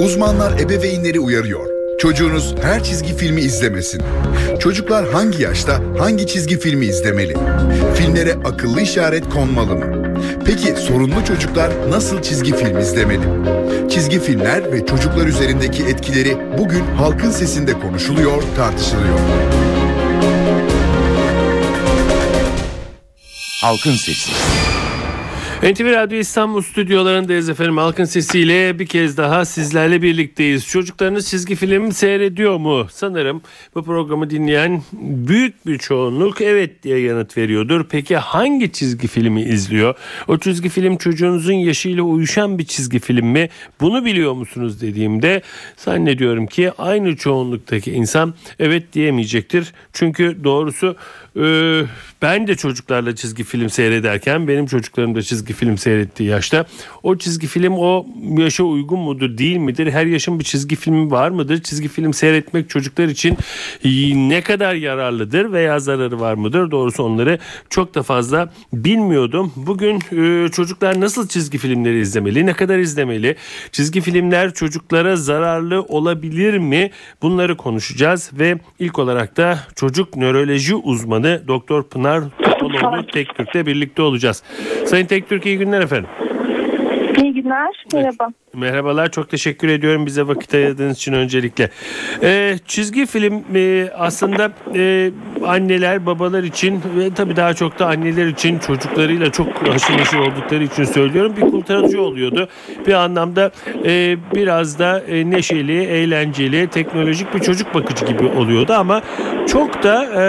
Uzmanlar ebeveynleri uyarıyor. Çocuğunuz her çizgi filmi izlemesin. Çocuklar hangi yaşta hangi çizgi filmi izlemeli? Filmlere akıllı işaret konmalı mı? Peki sorunlu çocuklar nasıl çizgi film izlemeli? Çizgi filmler ve çocuklar üzerindeki etkileri bugün halkın sesinde konuşuluyor, tartışılıyor. Halkın Sesi. NTV Radyo İstanbul stüdyolarındayız efendim. Halkın sesiyle bir kez daha sizlerle birlikteyiz. Çocuklarınız çizgi film seyrediyor mu? Sanırım bu programı dinleyen büyük bir çoğunluk evet diye yanıt veriyordur. Peki hangi çizgi filmi izliyor? O çizgi film çocuğunuzun yaşıyla uyuşan bir çizgi film mi? Bunu biliyor musunuz dediğimde zannediyorum ki aynı çoğunluktaki insan evet diyemeyecektir. Çünkü doğrusu ben de çocuklarla çizgi film seyrederken benim çocuklarım da çizgi film seyrettiği yaşta o çizgi film o yaşa uygun mudur değil midir? Her yaşın bir çizgi filmi var mıdır? Çizgi film seyretmek çocuklar için ne kadar yararlıdır veya zararı var mıdır? Doğrusu onları çok da fazla bilmiyordum. Bugün e, çocuklar nasıl çizgi filmleri izlemeli? Ne kadar izlemeli? Çizgi filmler çocuklara zararlı olabilir mi? Bunları konuşacağız ve ilk olarak da çocuk nöroloji uzmanı Doktor Pınar Topaloğlu Tektürk'te birlikte olacağız. Sayın Tektürk iyi günler efendim. İyi günler. Merhaba. Merhabalar. Çok teşekkür ediyorum bize vakit ayırdığınız için öncelikle. Ee, çizgi film e, aslında e, anneler, babalar için ve tabii daha çok da anneler için çocuklarıyla çok haşır neşir oldukları için söylüyorum. Bir kurtarıcı oluyordu. Bir anlamda e, biraz da e, neşeli, eğlenceli, teknolojik bir çocuk bakıcı gibi oluyordu ama çok da e,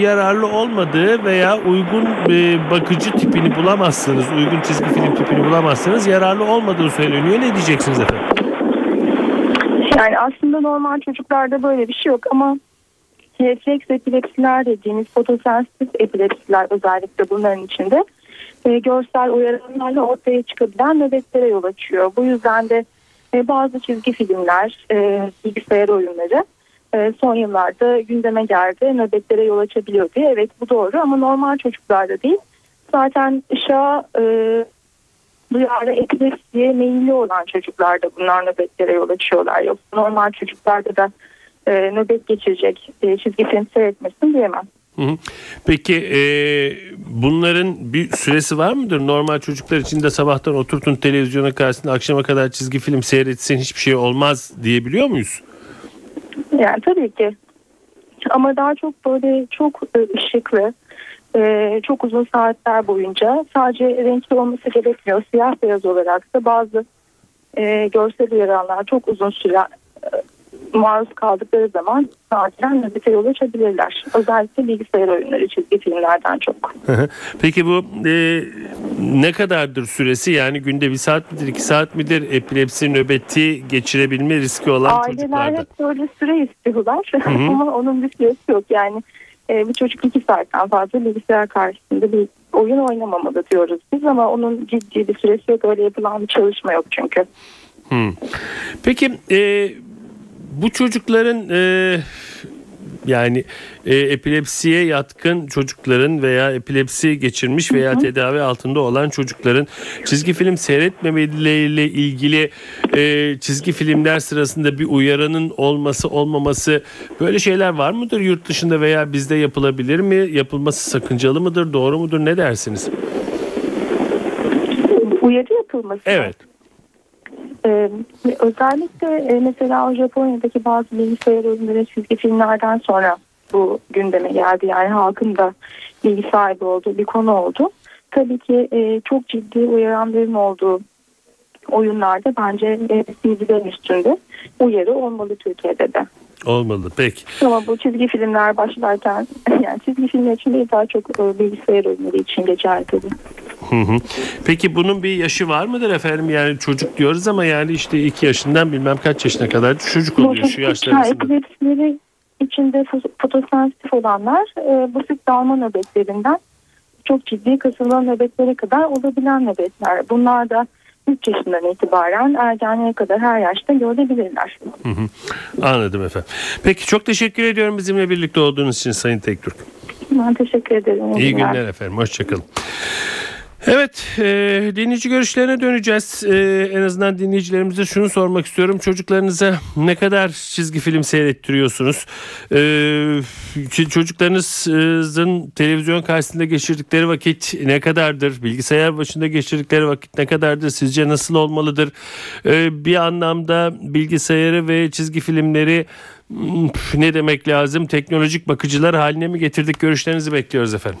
yararlı olmadığı veya uygun e, bakıcı tipini bulamazsınız. Uygun çizgi film tipini bulamazsınız. Yararlı olmadığı söyleniyor ne diyeceksiniz efendim? Yani aslında normal çocuklarda böyle bir şey yok ama refleks epilepsiler dediğimiz fotosensitif epilepsiler özellikle bunların içinde e, görsel uyarımlarla ortaya çıkabilen nöbetlere yol açıyor. Bu yüzden de e, bazı çizgi filmler, e, bilgisayar oyunları e, son yıllarda gündeme geldi. Nöbetlere yol açabiliyor diye. Evet bu doğru ama normal çocuklarda değil. Zaten ışığa e, duyarlı epilepsiye meyilli olan çocuklarda bunlar nöbetlere yol açıyorlar. Yoksa normal çocuklarda da e, nöbet geçirecek e, çizgi film seyretmesin diyemem. Peki e, bunların bir süresi var mıdır? Normal çocuklar için de sabahtan oturtun televizyona karşısında akşama kadar çizgi film seyretsin hiçbir şey olmaz diyebiliyor muyuz? Yani tabii ki. Ama daha çok böyle çok e, ışıklı, e, çok uzun saatler boyunca sadece renkli olması gerekmiyor. Siyah beyaz olarak da bazı e, görsel uyaranlar çok uzun süre e, maruz kaldıkları zaman nadiren nöbete yol açabilirler. Özellikle bilgisayar oyunları, çizgi filmlerden çok. Peki bu e, ne kadardır süresi? Yani günde bir saat midir, iki saat midir epilepsi nöbeti geçirebilme riski olan Aileler çocuklarda? Aileler hep böyle süre istiyorlar ama onun bir süresi yok. Yani e, bir çocuk iki saatten fazla bilgisayar karşısında bir oyun oynamamalı diyoruz biz ama onun ciddi bir süresi yok. Öyle yapılan bir çalışma yok çünkü. Hmm. Peki e, bu çocukların e, yani e, epilepsiye yatkın çocukların veya epilepsi geçirmiş veya tedavi altında olan çocukların çizgi film seyretmemeleriyle ilgili e, çizgi filmler sırasında bir uyaranın olması olmaması böyle şeyler var mıdır yurt dışında veya bizde yapılabilir mi? Yapılması sakıncalı mıdır? Doğru mudur? Ne dersiniz? Uyarı yapılması. Evet. Ee, özellikle e, mesela Japonya'daki bazı bilgisayar oyunları çizgi filmlerden sonra bu gündeme geldi. Yani halkın da bilgi sahibi olduğu bir konu oldu. Tabii ki e, çok ciddi uyaranların olduğu oyunlarda bence e, bilgilerin üstünde uyarı olmalı Türkiye'de de. Olmalı peki. Ama bu çizgi filmler başlarken yani çizgi filmler için değil daha çok e, bilgisayar oyunları için geçerli tabii. Hı hı. Peki bunun bir yaşı var mıdır efendim? Yani çocuk diyoruz ama yani işte iki yaşından bilmem kaç yaşına kadar çocuk oluyor şu yaşlar arasında. İçinde fotosensitif olanlar e, basit dalma nöbetlerinden çok ciddi kasılma nöbetlere kadar olabilen nöbetler. Bunlar da 3 yaşından itibaren ergenliğe kadar her yaşta görebilirler. Hı hı. Anladım efendim. Peki çok teşekkür ediyorum bizimle birlikte olduğunuz için Sayın Tektürk. Ben teşekkür ederim. İyi günler efendim. Hoşçakalın. Evet e, dinleyici görüşlerine döneceğiz. E, en azından dinleyicilerimize şunu sormak istiyorum. Çocuklarınıza ne kadar çizgi film seyrettiriyorsunuz? E, çocuklarınızın televizyon karşısında geçirdikleri vakit ne kadardır? Bilgisayar başında geçirdikleri vakit ne kadardır? Sizce nasıl olmalıdır? E, bir anlamda bilgisayarı ve çizgi filmleri ne demek lazım? Teknolojik bakıcılar haline mi getirdik? Görüşlerinizi bekliyoruz efendim.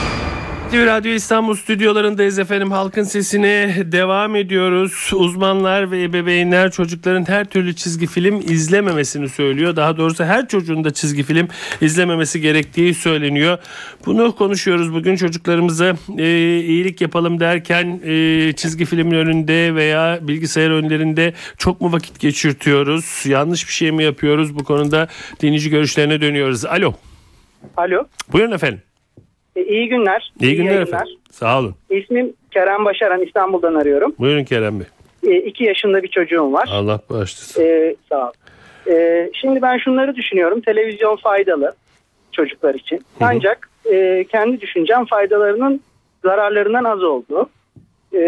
NTV Radyo İstanbul stüdyolarındayız efendim. Halkın sesine devam ediyoruz. Uzmanlar ve ebeveynler çocukların her türlü çizgi film izlememesini söylüyor. Daha doğrusu her çocuğun da çizgi film izlememesi gerektiği söyleniyor. Bunu konuşuyoruz bugün çocuklarımıza e, iyilik yapalım derken e, çizgi filmin önünde veya bilgisayar önlerinde çok mu vakit geçirtiyoruz? Yanlış bir şey mi yapıyoruz? Bu konuda dinleyici görüşlerine dönüyoruz. Alo. Alo. Buyurun efendim. E, iyi günler. İyi günler yayınlar. efendim. Sağ olun. İsmim Kerem Başaran İstanbul'dan arıyorum. Buyurun Kerem Bey. E, iki yaşında bir çocuğum var. Allah bağışlasın. E, sağ ol. E, şimdi ben şunları düşünüyorum. Televizyon faydalı çocuklar için. Hı-hı. Ancak e, kendi düşüncem faydalarının zararlarından az oldu. E,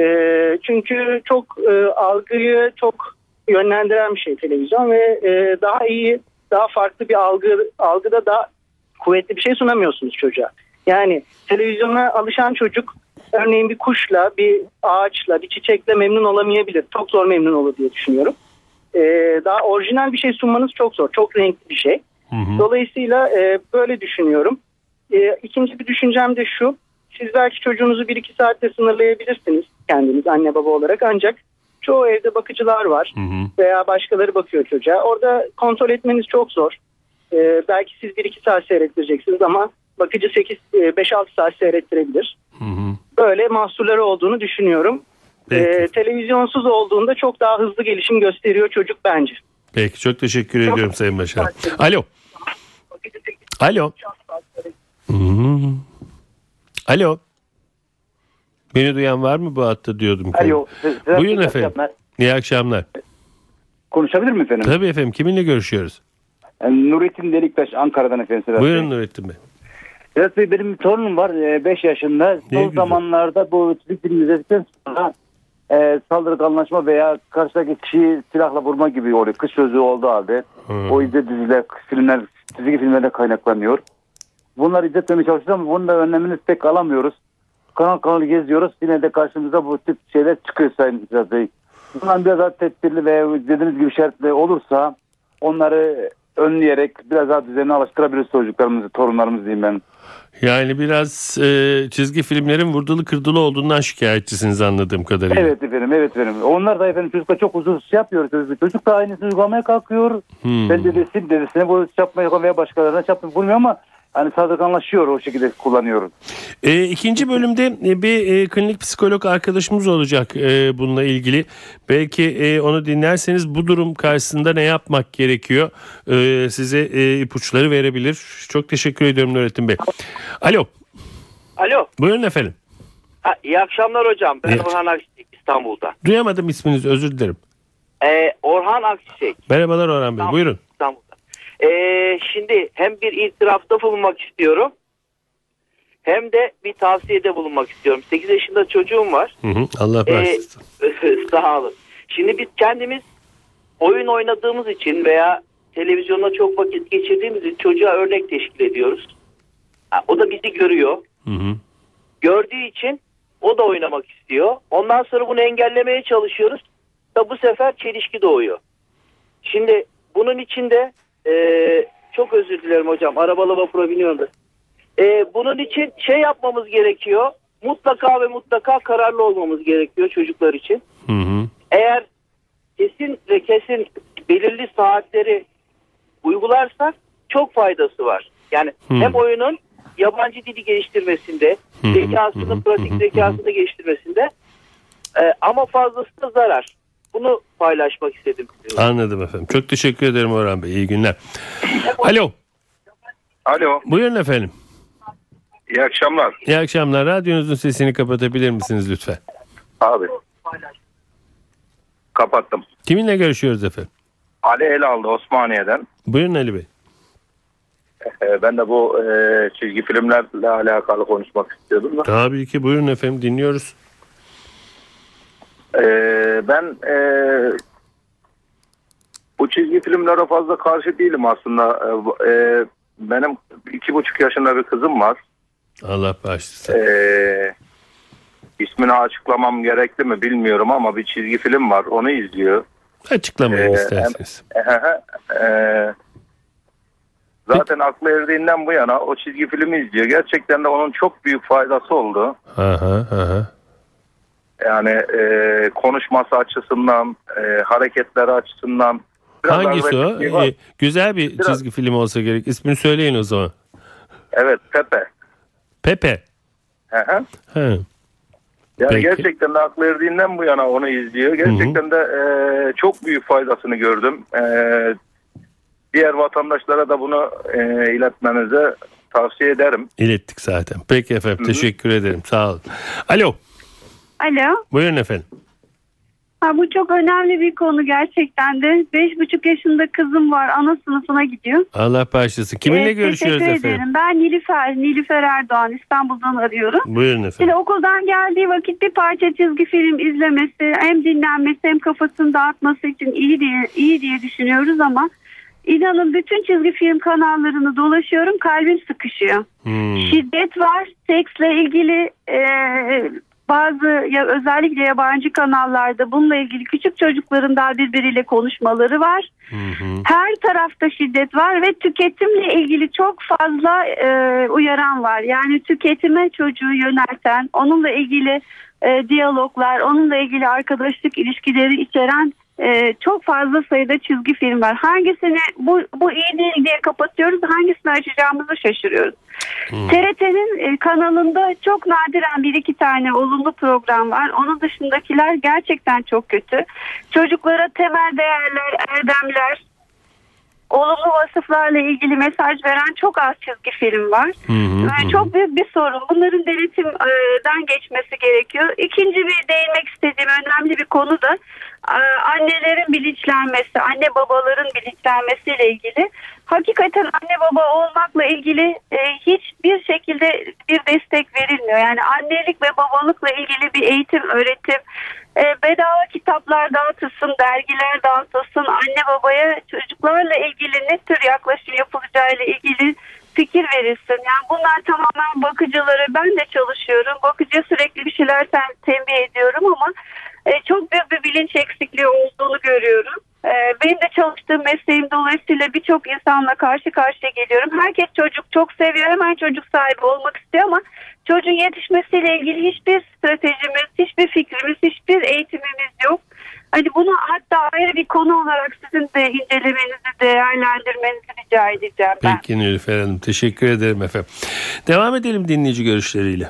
çünkü çok e, algıyı çok yönlendiren bir şey televizyon ve e, daha iyi, daha farklı bir algı algıda daha kuvvetli bir şey sunamıyorsunuz çocuğa. Yani televizyona alışan çocuk örneğin bir kuşla, bir ağaçla, bir çiçekle memnun olamayabilir. Çok zor memnun olur diye düşünüyorum. Ee, daha orijinal bir şey sunmanız çok zor. Çok renkli bir şey. Hı hı. Dolayısıyla e, böyle düşünüyorum. E, ikinci bir düşüncem de şu. Siz belki çocuğunuzu bir iki saatte sınırlayabilirsiniz kendiniz anne baba olarak. Ancak çoğu evde bakıcılar var hı hı. veya başkaları bakıyor çocuğa. Orada kontrol etmeniz çok zor. E, belki siz bir iki saat seyrettireceksiniz ama bakıcı 8 5-6 e, saat seyrettirebilir. Hı hı. Böyle mahsurları olduğunu düşünüyorum. Ee, televizyonsuz olduğunda çok daha hızlı gelişim gösteriyor çocuk bence. Peki çok teşekkür çok ediyorum Sayın Başar. Alo. Alo. Hmm. Alo. Beni duyan var mı bu hatta diyordum. Alo. Buyurun efendim. Akşamlar. İyi akşamlar. Konuşabilir mi efendim? Tabii efendim. Kiminle görüşüyoruz? Yani Nurettin Deliktaş Ankara'dan efendim. Buyurun Nurettin Bey. Evet Bey benim bir torunum var 5 e, yaşında. Ne Son güzel. zamanlarda bu çizik film izledikten sonra e, saldırganlaşma veya karşıdaki kişiyi silahla vurma gibi oluyor. Kış sözü oldu halde. Hmm. O izle diziler, filmler, çizgi filmlerde kaynaklanıyor. Bunları izletmeye çalışıyoruz ama bunun da önlemini pek alamıyoruz. Kanal kanal geziyoruz. Yine de karşımıza bu tip şeyler çıkıyor Sayın Fikret Bey. Bundan biraz daha tedbirli ve dediğiniz gibi şartlı olursa onları önleyerek biraz daha düzenli alıştırabiliriz çocuklarımızı, torunlarımızı diyeyim ben. Yani biraz e, çizgi filmlerin vurdulu kırdılı olduğundan şikayetçisiniz anladığım kadarıyla. Evet efendim, evet efendim. Onlar da efendim çocukla çok uzun şey yapıyor. Çocuk da aynısını uygulamaya kalkıyor. Hmm. Ben dedesi, dedesine bu yapmaya veya başkalarına bulmuyor ama hani saldırganlaşıyor o şekilde kullanıyorum. E, ikinci bölümde e, bir e, klinik psikolog arkadaşımız olacak e, bununla ilgili. Belki e, onu dinlerseniz bu durum karşısında ne yapmak gerekiyor e, size e, ipuçları verebilir. Çok teşekkür ediyorum Nurettin Bey. Alo. Alo. Buyurun efendim. Ha, iyi akşamlar hocam. Ben evet. Orhan Aksik İstanbul'da. Duyamadım isminizi özür dilerim. Ee, Orhan Aksik. Merhabalar Orhan Bey. Buyurun. Ee, şimdi hem bir itirafta bulunmak istiyorum hem de bir tavsiyede bulunmak istiyorum. 8 yaşında çocuğum var. Hı hı, Allah bağışlasın. Ee, sağ olun. Şimdi biz kendimiz oyun oynadığımız için veya televizyonda çok vakit geçirdiğimiz için çocuğa örnek teşkil ediyoruz. O da bizi görüyor. Hı hı. Gördüğü için o da oynamak istiyor. Ondan sonra bunu engellemeye çalışıyoruz. Da bu sefer çelişki doğuyor. Şimdi bunun içinde e, çok özür dilerim hocam. Arabalı vapura biniyorum da. E, bunun için şey yapmamız gerekiyor. Mutlaka ve mutlaka kararlı olmamız gerekiyor çocuklar için. Hı hı. Eğer kesin ve kesin belirli saatleri uygularsak çok faydası var. Yani Hmm. hem oyunun yabancı dili geliştirmesinde, Hı hı, zekasını, hı hı, pratik hı hı, zekasını geliştirmesinde e, ama fazlası da zarar. Bunu paylaşmak istedim. Anladım efendim. Çok teşekkür ederim Orhan Bey. İyi günler. Alo. Alo, Buyurun efendim. iyi akşamlar. İyi akşamlar. Radyonuzun sesini kapatabilir misiniz lütfen? Abi. Kapattım. Kiminle görüşüyoruz efendim? Ali Elaldı Osmaniye'den. Buyurun Ali Bey. Ee, ben de bu e, çizgi filmlerle alakalı konuşmak istiyordum da. Tabii ki buyurun efendim dinliyoruz. Ee, ben e, bu çizgi filmlere fazla karşı değilim aslında. Ee, e, benim iki buçuk yaşında bir kızım var. Allah bağışlasın. Ee, ismini açıklamam gerekli mi bilmiyorum ama bir çizgi film var. Onu izliyor. Açıklamayın Ee, isterseniz. Ee, zaten aklı erdiğinden bu yana o çizgi filmi izliyor. Gerçekten de onun çok büyük faydası oldu. Aha, aha. Yani e, konuşması açısından, e, hareketleri açısından. Biraz Hangisi o? var. Ee, güzel bir Biraz- çizgi film olsa gerek. İsmini söyleyin o zaman. Evet Pepe. Pepe. Hı hı. Ha. Yani Peki. gerçekten de aklı erdiğinden bu yana onu izliyor. Gerçekten de e, çok büyük faydasını gördüm. E, diğer vatandaşlara da bunu e, iletmenizi tavsiye ederim. İlettik zaten. Peki efendim teşekkür ederim. Sağ olun. Alo. Alo. Buyurun efendim. Ha, bu çok önemli bir konu gerçekten de. Beş buçuk yaşında kızım var. Ana sınıfına gidiyor. Allah bağışlasın. Kiminle Ee, görüşüyoruz teşekkür efendim? ederim. Ben Nilüfer, Nilüfer Erdoğan İstanbul'dan arıyorum. Buyurun efendim. Şimdi okuldan geldiği vakit bir parça çizgi film izlemesi hem dinlenmesi hem kafasını dağıtması için iyi diye, iyi diye düşünüyoruz ama inanın bütün çizgi film kanallarını dolaşıyorum kalbim sıkışıyor. Hmm. Şiddet var, seksle ilgili e, bazı ya özellikle yabancı kanallarda bununla ilgili küçük çocukların daha birbiriyle konuşmaları var. Hı hı. Her tarafta şiddet var ve tüketimle ilgili çok fazla e, uyaran var. Yani tüketime çocuğu yönelten, onunla ilgili e, diyaloglar, onunla ilgili arkadaşlık ilişkileri içeren e, çok fazla sayıda çizgi film var. Hangisini bu, bu iyi değil diye kapatıyoruz, hangisini açacağımızı şaşırıyoruz. TRT'nin e, kanalında çok nadiren bir iki tane olumlu program var. Onun dışındakiler gerçekten çok kötü. Çocuklara temel değerler, erdemler, olumlu vasıflarla ilgili mesaj veren çok az çizgi film var. Hı hı, Ve hı. çok büyük bir sorun. Bunların denetimden geçmesi gerekiyor. İkinci bir değinmek istediğim önemli bir konu da annelerin bilinçlenmesi, anne babaların bilinçlenmesiyle ilgili. Hakikaten anne baba olmakla ilgili e, hiçbir şekilde bir destek verilmiyor. Yani annelik ve babalıkla ilgili bir eğitim, öğretim, e, bedava kitaplar dağıtılsın, dergiler dağıtılsın, anne babaya çocuklarla ilgili ne tür yaklaşım yapılacağıyla ilgili fikir verilsin. Yani bunlar tamamen bakıcıları ben de çalışıyorum. Bakıcıya sürekli bir şeyler tem- tembih ediyorum ama e, çok büyük bir bilinç eksikliği olduğunu görüyorum. E, benim de çalıştığım mesleğim dolayısıyla birçok insanla karşı karşıya geliyorum. Herkes çocuk çok seviyor. Hemen çocuk sahibi olmak istiyor ama çocuğun yetişmesiyle ilgili hiçbir stratejimiz, hiçbir fikrimiz, hiçbir eğitimimiz yok. Hani bunu hatta ayrı bir konu olarak sizin de incelemenizi, değerlendirmenizi rica edeceğim ben. Peki Nilüfer Hanım teşekkür ederim efendim. Devam edelim dinleyici görüşleriyle.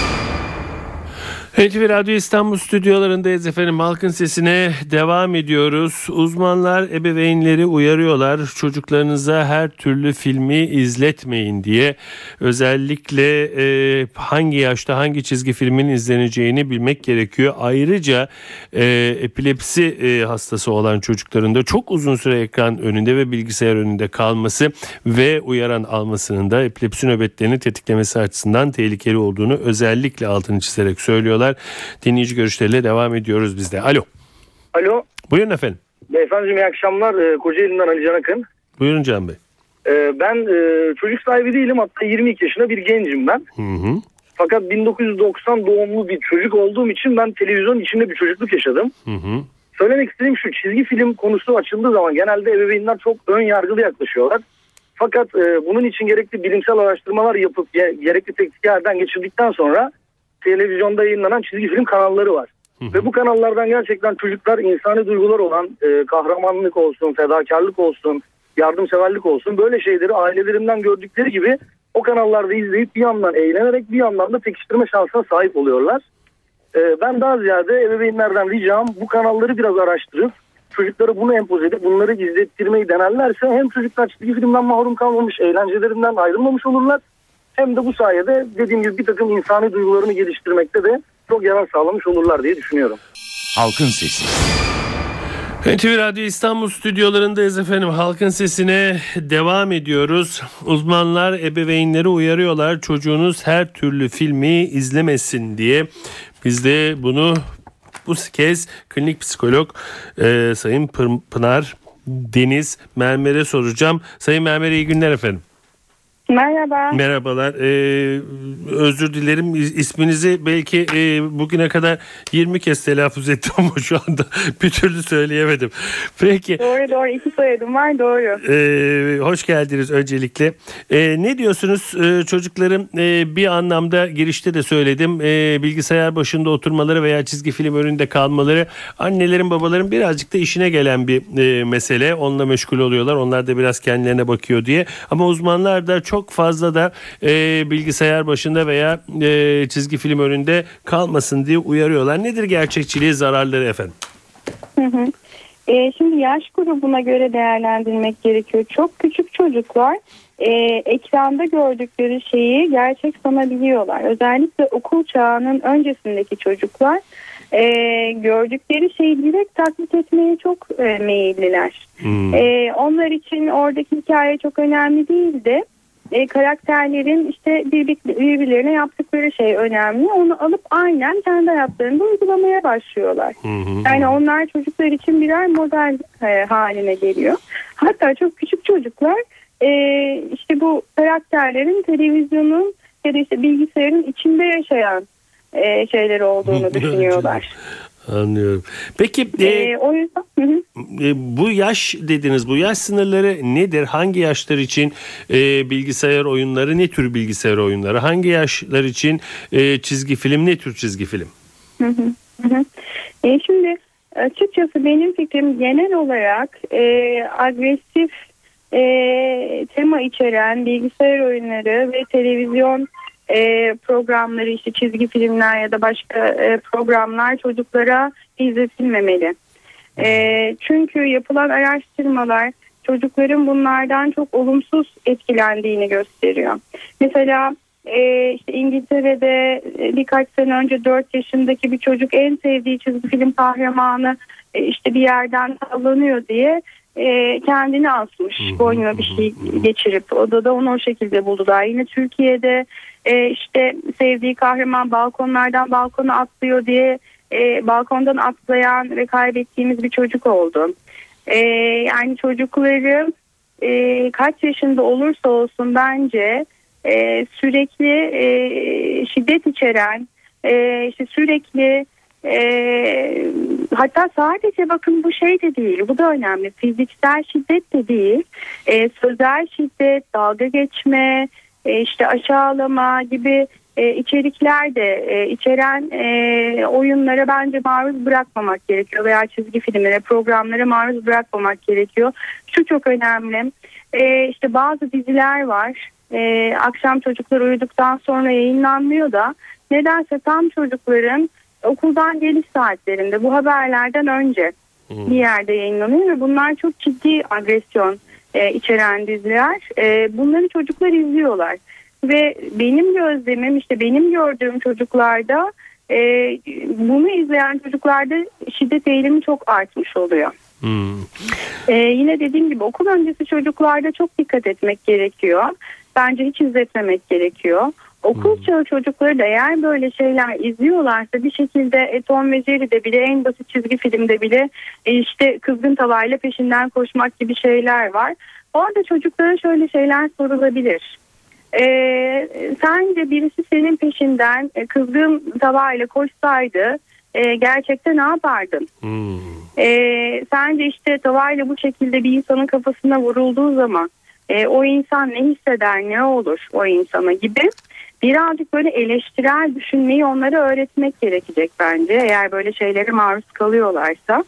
NTV Radyo İstanbul stüdyolarındayız efendim. Halkın sesine devam ediyoruz. Uzmanlar ebeveynleri uyarıyorlar. Çocuklarınıza her türlü filmi izletmeyin diye. Özellikle e, hangi yaşta hangi çizgi filmin izleneceğini bilmek gerekiyor. Ayrıca e, epilepsi e, hastası olan çocukların da çok uzun süre ekran önünde ve bilgisayar önünde kalması ve uyaran almasının da epilepsi nöbetlerini tetiklemesi açısından tehlikeli olduğunu özellikle altını çizerek söylüyorlar. Var. Dinleyici görüşleriyle devam ediyoruz biz de. Alo. Alo. Buyurun efendim. Beyefendiciğim iyi akşamlar. Ee, Kocaeli'nden Ali Can Akın. Buyurun Can Bey. Ee, ben e, çocuk sahibi değilim. Hatta 22 yaşında bir gencim ben. Hı hı. Fakat 1990 doğumlu bir çocuk olduğum için ben televizyon içinde bir çocukluk yaşadım. Hı hı. Söylemek istediğim şu çizgi film konusu açıldığı zaman genelde ebeveynler çok ön yargılı yaklaşıyorlar. Fakat e, bunun için gerekli bilimsel araştırmalar yapıp ge- gerekli tekniklerden geçirdikten sonra televizyonda yayınlanan çizgi film kanalları var. Ve bu kanallardan gerçekten çocuklar insani duygular olan e, kahramanlık olsun, fedakarlık olsun, yardımseverlik olsun böyle şeyleri ailelerinden gördükleri gibi o kanallarda izleyip bir yandan eğlenerek bir yandan da pekiştirme şansına sahip oluyorlar. E, ben daha ziyade ebeveynlerden ricam bu kanalları biraz araştırıp çocuklara bunu empoze edip bunları izlettirmeyi denerlerse hem çocuklar çizgi filmden mahrum kalmamış, eğlencelerinden ayrılmamış olurlar. Hem de bu sayede dediğim gibi bir takım insani duygularını geliştirmekte de çok yarar sağlamış olurlar diye düşünüyorum. Halkın Sesi. NTV Radyo İstanbul stüdyolarındayız efendim. Halkın sesine devam ediyoruz. Uzmanlar ebeveynleri uyarıyorlar. Çocuğunuz her türlü filmi izlemesin diye. Biz de bunu bu kez klinik psikolog e, Sayın Pınar Deniz Mermer'e soracağım. Sayın Mermer iyi günler efendim. Merhaba. Merhabalar. Ee, özür dilerim. İs- İsminizi belki e, bugüne kadar 20 kez telaffuz ettim ama şu anda bir türlü söyleyemedim. Peki. Doğru doğru iki soyadım var doğru. Ee, hoş geldiniz öncelikle. Ee, ne diyorsunuz Ee, çocukların e, bir anlamda girişte de söyledim Ee, bilgisayar başında oturmaları veya çizgi film önünde kalmaları annelerin babaların birazcık da işine gelen bir e, mesele. Onunla meşgul oluyorlar. Onlar da biraz kendilerine bakıyor diye. Ama uzmanlar da çok fazla da e, bilgisayar başında veya e, çizgi film önünde kalmasın diye uyarıyorlar. Nedir gerçekçiliği zararları efendim? Hı hı. Ee, şimdi yaş grubuna göre değerlendirmek gerekiyor. Çok küçük çocuklar e, ekranda gördükleri şeyi gerçek sanabiliyorlar. Özellikle okul çağının öncesindeki çocuklar e, gördükleri şeyi direkt taklit etmeye çok e, meyilliler. Hmm. E, onlar için oradaki hikaye çok önemli değil de e, karakterlerin işte birbir- birbirlerine yaptıkları şey önemli. Onu alıp aynen kendi hayatlarında uygulamaya başlıyorlar. Yani onlar çocuklar için birer model e, haline geliyor. Hatta çok küçük çocuklar e, işte bu karakterlerin televizyonun ya da işte bilgisayarın içinde yaşayan e, şeyler olduğunu düşünüyorlar. Anlıyorum. Peki e, E, o yüzden hı hı. E, bu yaş dediniz bu yaş sınırları nedir? Hangi yaşlar için e, bilgisayar oyunları ne tür bilgisayar oyunları? Hangi yaşlar için e, çizgi film ne tür çizgi film? Hı hı, hı hı. E, şimdi açıkçası benim fikrim genel olarak e, agresif e, tema içeren bilgisayar oyunları ve televizyon e, programları işte çizgi filmler ya da başka e, programlar çocuklara izletilmemeli. E, çünkü yapılan araştırmalar çocukların bunlardan çok olumsuz etkilendiğini gösteriyor. Mesela e, işte İngiltere'de e, birkaç sene önce 4 yaşındaki bir çocuk en sevdiği çizgi film kahramanı e, işte bir yerden sallanıyor diye e, kendini asmış. Boynuna bir şey geçirip odada onu o şekilde buldular. Yine Türkiye'de e, işte sevdiği kahraman balkonlardan balkona atlıyor diye e, balkondan atlayan ve kaybettiğimiz bir çocuk oldu. E, yani çocukları e, kaç yaşında olursa olsun bence e, sürekli e, şiddet içeren e, işte sürekli e, hatta sadece bakın bu şey de değil bu da önemli fiziksel şiddet de değil e, sözel şiddet dalga geçme e, işte aşağılama gibi e, içerikler de e, içeren e, oyunlara bence maruz bırakmamak gerekiyor veya çizgi filmlere programlara maruz bırakmamak gerekiyor. Şu çok önemli. E, işte bazı diziler var. E, akşam çocuklar uyuduktan sonra yayınlanmıyor da nedense tam çocukların okuldan geliş saatlerinde bu haberlerden önce bir yerde yayınlanıyor ve bunlar çok ciddi agresyon e, içeren diziler. E, bunları çocuklar izliyorlar ve benim gözlemim işte benim gördüğüm çocuklarda e, bunu izleyen çocuklarda şiddet eğilimi çok artmış oluyor. Hmm. Ee, yine dediğim gibi okul öncesi çocuklarda çok dikkat etmek gerekiyor. Bence hiç izletmemek gerekiyor. Okul çağı çocukları da eğer böyle şeyler izliyorlarsa bir şekilde e, Tom ve Jerry'de bile en basit çizgi filmde bile e, işte kızgın tavayla peşinden koşmak gibi şeyler var. Orada çocuklara şöyle şeyler sorulabilir. E, sence birisi senin peşinden e, kızgın tavayla koşsaydı e, gerçekten ne yapardın? Hmm. E, sence işte tavayla bu şekilde bir insanın kafasına vurulduğu zaman e, o insan ne hisseder ne olur o insana gibi birazcık böyle eleştirel düşünmeyi onlara öğretmek gerekecek bence eğer böyle şeylere maruz kalıyorlarsa.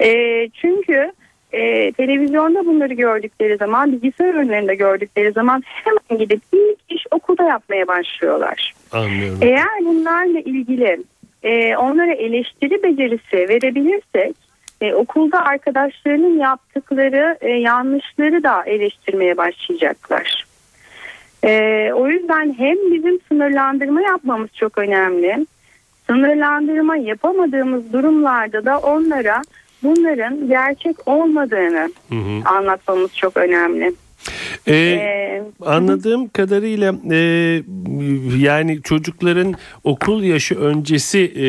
E, çünkü e, televizyonda bunları gördükleri zaman bilgisayar önlerinde gördükleri zaman hemen gidip ilk iş okulda yapmaya başlıyorlar. Anlıyorum. Eğer bunlarla ilgili e, onlara eleştiri becerisi verebilirsek e, okulda arkadaşlarının yaptıkları e, yanlışları da eleştirmeye başlayacaklar. E, o yüzden hem bizim sınırlandırma yapmamız çok önemli. Sınırlandırma yapamadığımız durumlarda da onlara bunların gerçek olmadığını Hı hı. anlatmamız çok önemli. Ee, Ee, anladığım kadarıyla e, yani çocukların okul yaşı öncesi e,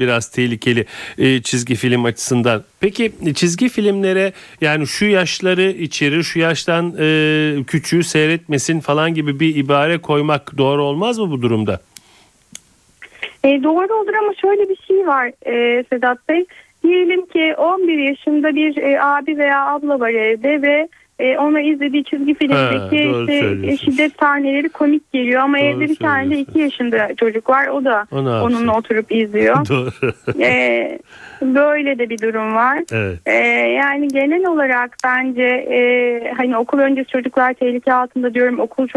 biraz tehlikeli e, çizgi film açısından. Peki çizgi filmlere yani şu yaşları içerir, şu yaştan e, küçüğü seyretmesin falan gibi bir ibare koymak doğru olmaz mı bu durumda? E, doğru olur ama şöyle bir şey var e, Sedat Bey. Diyelim ki 11 yaşında bir e, abi veya abla var evde ve e, ona izlediği çizgi filmdeki doğru işte, söylüyorsunuz. şiddet sahneleri komik geliyor ama Doğru evde bir tane de 2 yaşında çocuk var o da O ne yapsın? onunla oturup izliyor. Doğru. E, böyle de bir durum var. evet. Ee, yani genel olarak bence e, hani okul öncesi çocuklar tehlike altında diyorum okul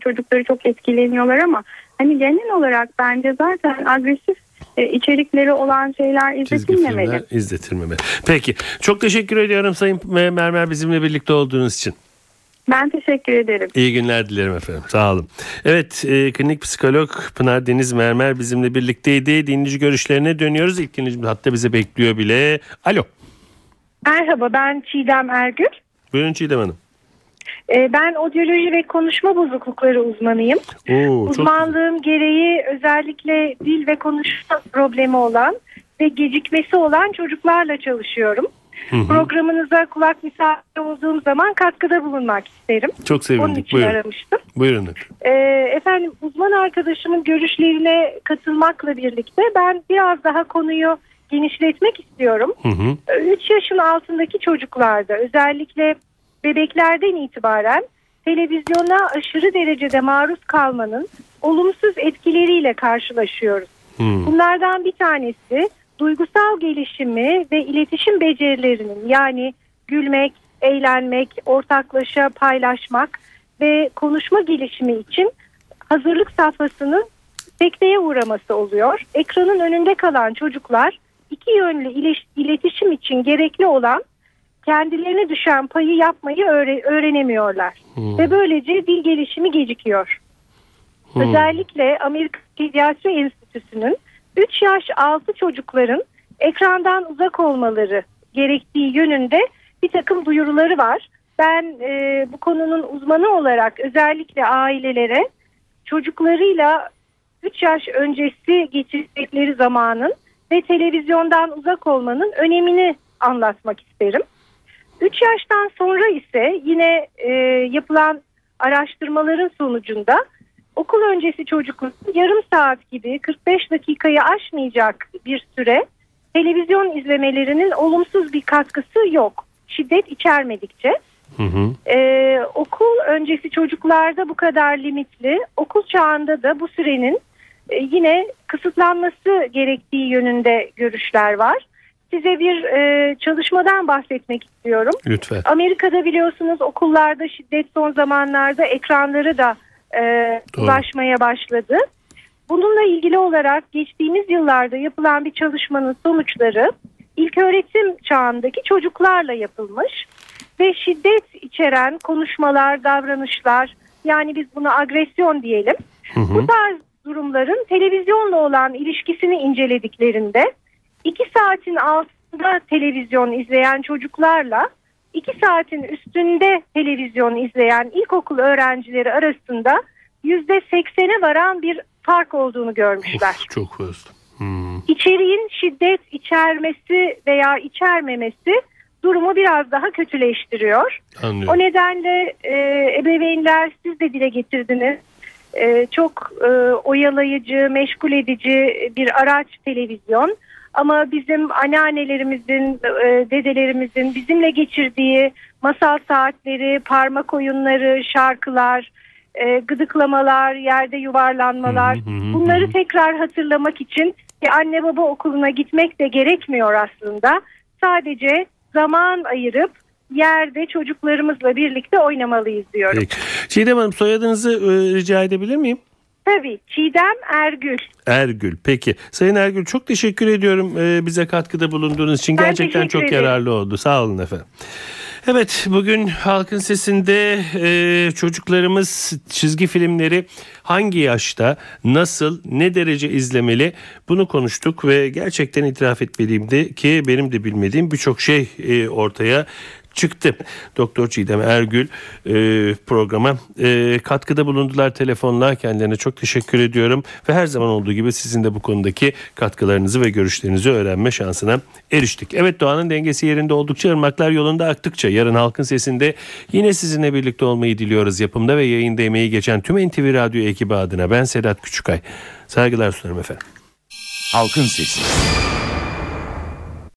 çocukları çok etkileniyorlar ama hani genel olarak bence zaten agresif e, içerikleri olan şeyler izletilmemeli. izletilmemeli. Peki. Çok teşekkür ediyorum Sayın Mermer bizimle birlikte olduğunuz için. Ben teşekkür ederim. İyi günler dilerim efendim. Sağ olun. Evet, e, klinik psikolog Pınar Deniz Mermer bizimle birlikteydi. Dinleyici görüşlerine dönüyoruz. İlk dinleyicimiz hatta bize bekliyor bile. Alo. Merhaba ben Çiğdem Ergül. Buyurun Çiğdem Hanım. Ee, Ben odyoloji ve konuşma bozuklukları uzmanıyım. Oo, çok Uzmanlığım gereği özellikle dil ve konuşma problemi olan ve gecikmesi olan çocuklarla çalışıyorum. Hı hı. Programınıza kulak misafiri olduğum zaman katkıda bulunmak isterim. Çok Onun sevindik. için Buyurun. aramıştım. Buyurun. Ee, efendim uzman arkadaşımın görüşlerine katılmakla birlikte ben biraz daha konuyu genişletmek istiyorum. Hı hı. 3 yaşın altındaki çocuklarda özellikle bebeklerden itibaren televizyona aşırı derecede maruz kalmanın olumsuz etkileriyle karşılaşıyoruz. Hı. Bunlardan bir tanesi duygusal gelişimi ve iletişim becerilerinin yani gülmek, eğlenmek, ortaklaşa paylaşmak ve konuşma gelişimi için hazırlık safhasının sekteye uğraması oluyor. Ekranın önünde kalan çocuklar iki yönlü iletişim için gerekli olan kendilerine düşen payı yapmayı öğre- öğrenemiyorlar. Hmm. Ve böylece dil gelişimi gecikiyor. Hmm. Özellikle Amerika Pediatri Enstitüsü'nün 3 yaş altı çocukların ekrandan uzak olmaları gerektiği yönünde bir takım duyuruları var. Ben e, bu konunun uzmanı olarak özellikle ailelere çocuklarıyla 3 yaş öncesi geçirdikleri zamanın ve televizyondan uzak olmanın önemini anlatmak isterim. 3 yaştan sonra ise yine e, yapılan araştırmaların sonucunda okul öncesi çocukların yarım saat gibi 45 dakikayı aşmayacak bir süre televizyon izlemelerinin olumsuz bir katkısı yok. Şiddet içermedikçe. Hı hı. Ee, okul öncesi çocuklarda bu kadar limitli. Okul çağında da bu sürenin e, yine kısıtlanması gerektiği yönünde görüşler var. Size bir e, çalışmadan bahsetmek istiyorum. Lütfen. Amerika'da biliyorsunuz okullarda şiddet son zamanlarda ekranları da e, Doğru. ulaşmaya başladı. Bununla ilgili olarak geçtiğimiz yıllarda yapılan bir çalışmanın sonuçları ilköğretim çağındaki çocuklarla yapılmış ve şiddet içeren konuşmalar, davranışlar yani biz buna agresyon diyelim. Hı hı. Bu tarz durumların televizyonla olan ilişkisini incelediklerinde 2 saatin altında televizyon izleyen çocuklarla 2 saatin üstünde televizyon izleyen ilkokul öğrencileri arasında %80'e varan bir fark olduğunu görmüşler. Of, çok fazla. Hmm. İçeriğin şiddet içermesi veya içermemesi durumu biraz daha kötüleştiriyor. Anlıyorum. O nedenle e, ebeveynler siz de dile getirdiniz. E, çok e, oyalayıcı, meşgul edici bir araç televizyon. Ama bizim anneannelerimizin, e, dedelerimizin bizimle geçirdiği masal saatleri, parmak oyunları, şarkılar, e, gıdıklamalar, yerde yuvarlanmalar bunları tekrar hatırlamak için anne baba okuluna gitmek de gerekmiyor aslında. Sadece zaman ayırıp yerde çocuklarımızla birlikte oynamalıyız diyorum. Peki. Çiğdem Hanım soyadınızı e, rica edebilir miyim? Tabii Çiğdem Ergül. Ergül. Peki. Sayın Ergül çok teşekkür ediyorum e, bize katkıda bulunduğunuz için. Ben Gerçekten çok ederim. yararlı oldu. Sağ olun efendim. Evet bugün halkın sesinde e, çocuklarımız çizgi filmleri hangi yaşta nasıl ne derece izlemeli bunu konuştuk ve gerçekten itiraf etmeliyim de ki benim de bilmediğim birçok şey e, ortaya çıktı. Doktor Çiğdem Ergül e, programa e, katkıda bulundular telefonla. Kendilerine çok teşekkür ediyorum. Ve her zaman olduğu gibi sizin de bu konudaki katkılarınızı ve görüşlerinizi öğrenme şansına eriştik. Evet doğanın dengesi yerinde oldukça ırmaklar yolunda aktıkça yarın halkın sesinde yine sizinle birlikte olmayı diliyoruz. Yapımda ve yayında emeği geçen tüm NTV Radyo ekibi adına ben Sedat Küçükay. Saygılar sunarım efendim. Halkın Sesi.